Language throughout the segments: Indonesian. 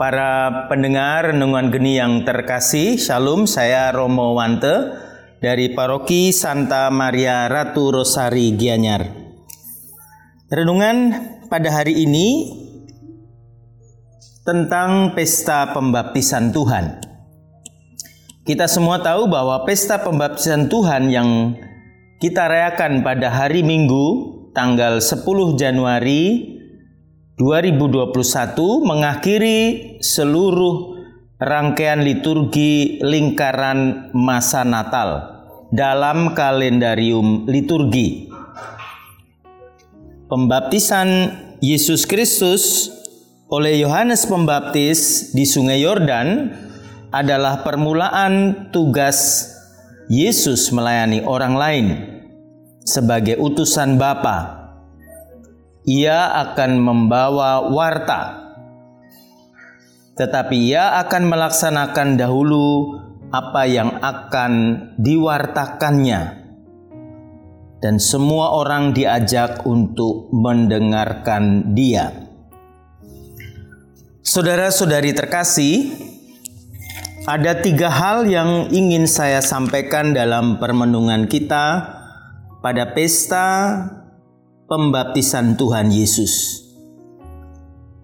Para pendengar renungan geni yang terkasih, Shalom, saya Romo Wante dari Paroki Santa Maria Ratu Rosari Gianyar. Renungan pada hari ini tentang pesta pembaptisan Tuhan. Kita semua tahu bahwa pesta pembaptisan Tuhan yang kita rayakan pada hari Minggu tanggal 10 Januari 2021 mengakhiri seluruh rangkaian liturgi lingkaran masa Natal dalam kalendarium liturgi. Pembaptisan Yesus Kristus oleh Yohanes Pembaptis di Sungai Yordan adalah permulaan tugas Yesus melayani orang lain sebagai utusan Bapa ia akan membawa warta, tetapi ia akan melaksanakan dahulu apa yang akan diwartakannya, dan semua orang diajak untuk mendengarkan Dia. Saudara-saudari terkasih, ada tiga hal yang ingin saya sampaikan dalam permenungan kita pada pesta pembaptisan Tuhan Yesus.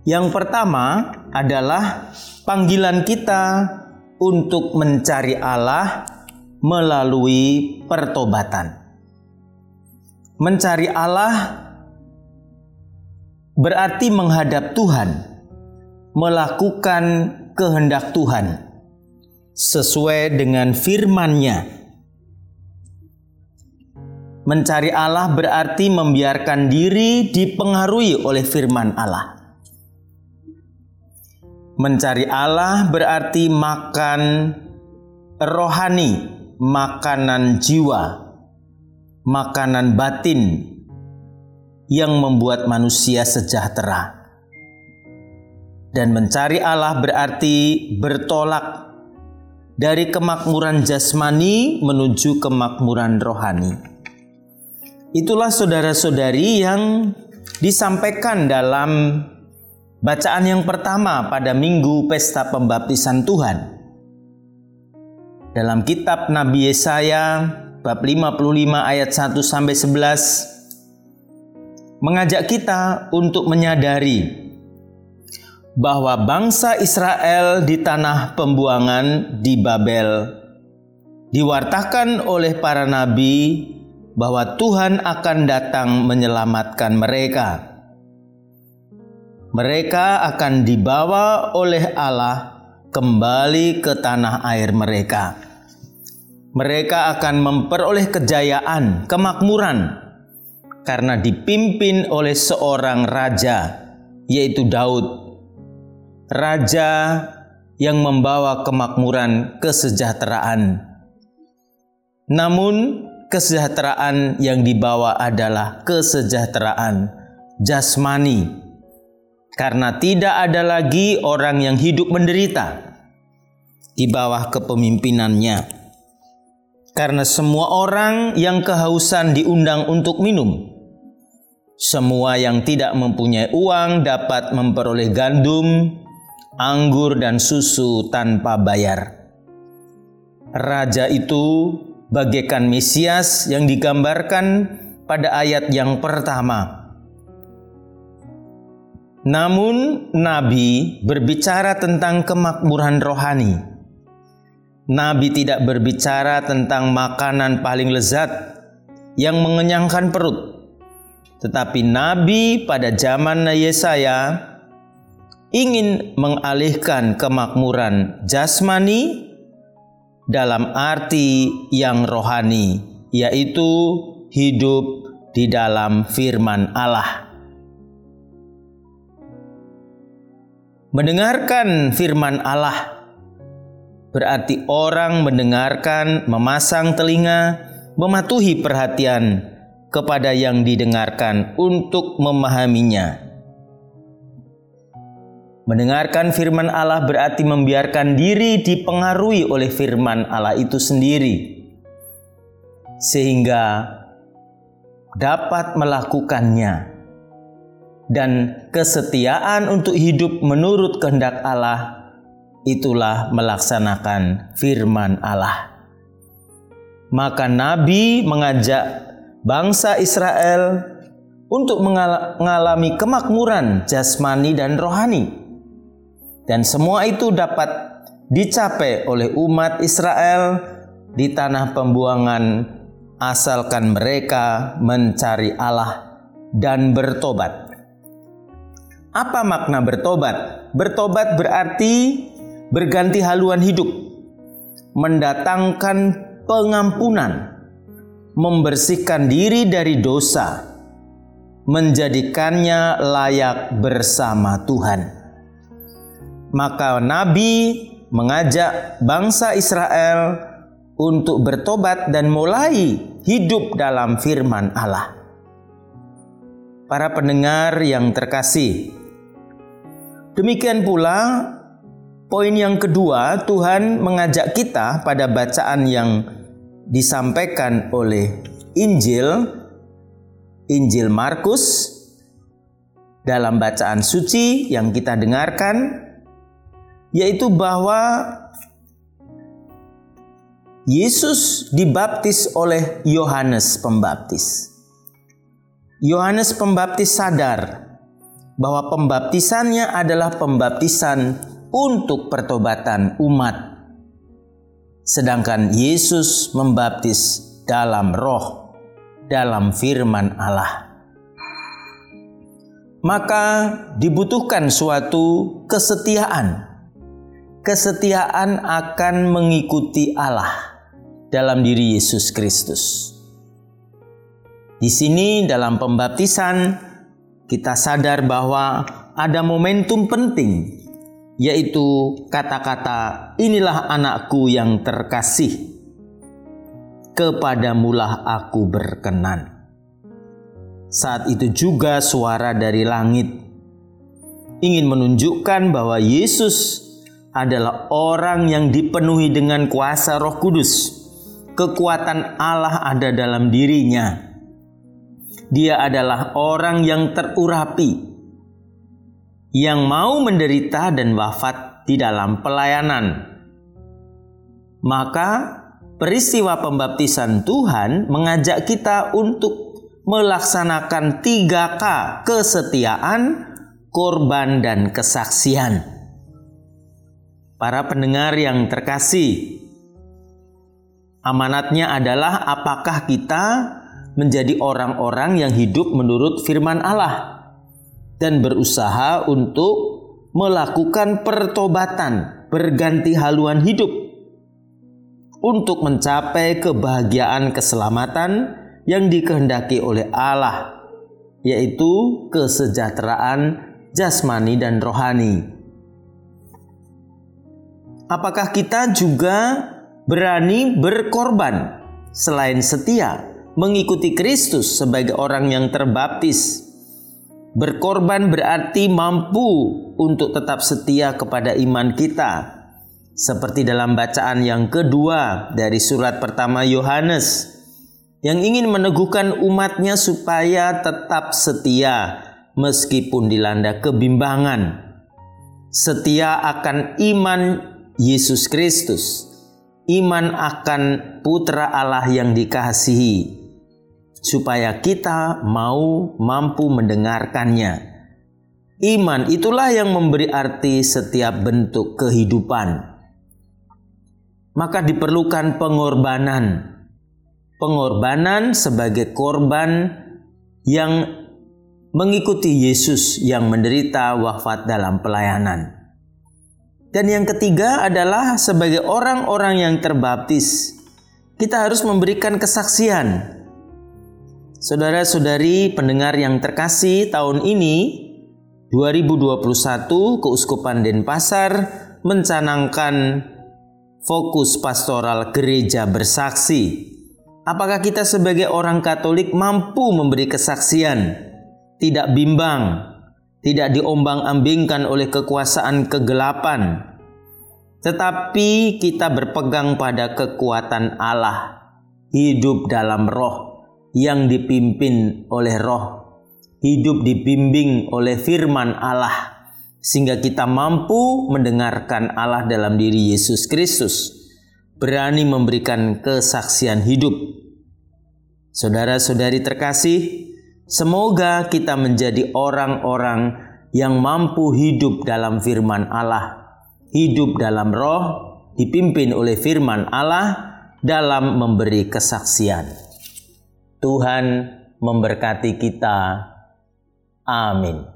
Yang pertama adalah panggilan kita untuk mencari Allah melalui pertobatan. Mencari Allah berarti menghadap Tuhan, melakukan kehendak Tuhan sesuai dengan firman-Nya Mencari Allah berarti membiarkan diri dipengaruhi oleh firman Allah. Mencari Allah berarti makan rohani, makanan jiwa, makanan batin yang membuat manusia sejahtera. Dan mencari Allah berarti bertolak dari kemakmuran jasmani menuju kemakmuran rohani. Itulah saudara-saudari yang disampaikan dalam bacaan yang pertama pada minggu pesta pembaptisan Tuhan. Dalam kitab Nabi Yesaya bab 55 ayat 1 sampai 11 mengajak kita untuk menyadari bahwa bangsa Israel di tanah pembuangan di Babel diwartakan oleh para nabi bahwa Tuhan akan datang menyelamatkan mereka. Mereka akan dibawa oleh Allah kembali ke tanah air mereka. Mereka akan memperoleh kejayaan, kemakmuran, karena dipimpin oleh seorang raja, yaitu Daud, raja yang membawa kemakmuran, kesejahteraan. Namun, kesejahteraan yang dibawa adalah kesejahteraan jasmani, karena tidak ada lagi orang yang hidup menderita di bawah kepemimpinannya. Karena semua orang yang kehausan diundang untuk minum. Semua yang tidak mempunyai uang dapat memperoleh gandum, anggur, dan susu tanpa bayar. Raja itu bagaikan Mesias yang digambarkan pada ayat yang pertama. Namun, Nabi berbicara tentang kemakmuran rohani. Nabi tidak berbicara tentang makanan paling lezat yang mengenyangkan perut, tetapi Nabi pada zaman Yesaya ingin mengalihkan kemakmuran jasmani dalam arti yang rohani, yaitu hidup di dalam firman Allah. Mendengarkan firman Allah berarti orang mendengarkan, memasang telinga, mematuhi perhatian kepada yang didengarkan untuk memahaminya. Mendengarkan firman Allah berarti membiarkan diri dipengaruhi oleh firman Allah itu sendiri, sehingga dapat melakukannya. dan kesetiaan untuk hidup menurut kehendak Allah itulah melaksanakan firman Allah. Maka Nabi mengajak bangsa Israel untuk mengalami kemakmuran jasmani dan rohani. Dan semua itu dapat dicapai oleh umat Israel di tanah pembuangan asalkan mereka mencari Allah dan bertobat. Apa makna bertobat? Bertobat berarti berganti haluan hidup, mendatangkan pengampunan, membersihkan diri dari dosa, menjadikannya layak bersama Tuhan. Maka Nabi mengajak bangsa Israel untuk bertobat dan mulai hidup dalam firman Allah. Para pendengar yang terkasih, demikian pula poin yang kedua, Tuhan mengajak kita pada bacaan yang disampaikan oleh Injil Injil Markus dalam bacaan suci yang kita dengarkan yaitu bahwa Yesus dibaptis oleh Yohanes Pembaptis. Yohanes Pembaptis sadar bahwa pembaptisannya adalah pembaptisan untuk pertobatan umat. Sedangkan Yesus membaptis dalam roh dalam firman Allah. Maka dibutuhkan suatu kesetiaan. Kesetiaan akan mengikuti Allah dalam diri Yesus Kristus. Di sini dalam pembaptisan kita sadar bahwa ada momentum penting yaitu kata-kata inilah anakku yang terkasih kepadamulah aku berkenan. Saat itu juga suara dari langit ingin menunjukkan bahwa Yesus adalah orang yang dipenuhi dengan kuasa Roh Kudus. Kekuatan Allah ada dalam dirinya. Dia adalah orang yang terurapi, yang mau menderita dan wafat di dalam pelayanan. Maka peristiwa pembaptisan Tuhan mengajak kita untuk melaksanakan 3K kesetiaan, korban, dan kesaksian. Para pendengar yang terkasih, amanatnya adalah apakah kita menjadi orang-orang yang hidup menurut firman Allah dan berusaha untuk melakukan pertobatan, berganti haluan hidup untuk mencapai kebahagiaan keselamatan yang dikehendaki oleh Allah, yaitu kesejahteraan jasmani dan rohani. Apakah kita juga berani berkorban selain setia mengikuti Kristus sebagai orang yang terbaptis? Berkorban berarti mampu untuk tetap setia kepada iman kita seperti dalam bacaan yang kedua dari surat pertama Yohanes yang ingin meneguhkan umatnya supaya tetap setia meskipun dilanda kebimbangan. Setia akan iman Yesus Kristus, iman akan Putra Allah yang dikasihi, supaya kita mau mampu mendengarkannya. Iman itulah yang memberi arti setiap bentuk kehidupan maka diperlukan pengorbanan. Pengorbanan sebagai korban yang mengikuti Yesus yang menderita wafat dalam pelayanan. Dan yang ketiga adalah sebagai orang-orang yang terbaptis, kita harus memberikan kesaksian. Saudara-saudari pendengar yang terkasih, tahun ini 2021 Keuskupan Denpasar mencanangkan fokus pastoral gereja bersaksi. Apakah kita sebagai orang Katolik mampu memberi kesaksian, tidak bimbang, tidak diombang-ambingkan oleh kekuasaan kegelapan, tetapi kita berpegang pada kekuatan Allah, hidup dalam roh yang dipimpin oleh roh, hidup dibimbing oleh firman Allah sehingga kita mampu mendengarkan Allah dalam diri Yesus Kristus, berani memberikan kesaksian hidup. Saudara-saudari terkasih, semoga kita menjadi orang-orang yang mampu hidup dalam firman Allah, hidup dalam roh, dipimpin oleh firman Allah dalam memberi kesaksian. Tuhan memberkati kita. Amin.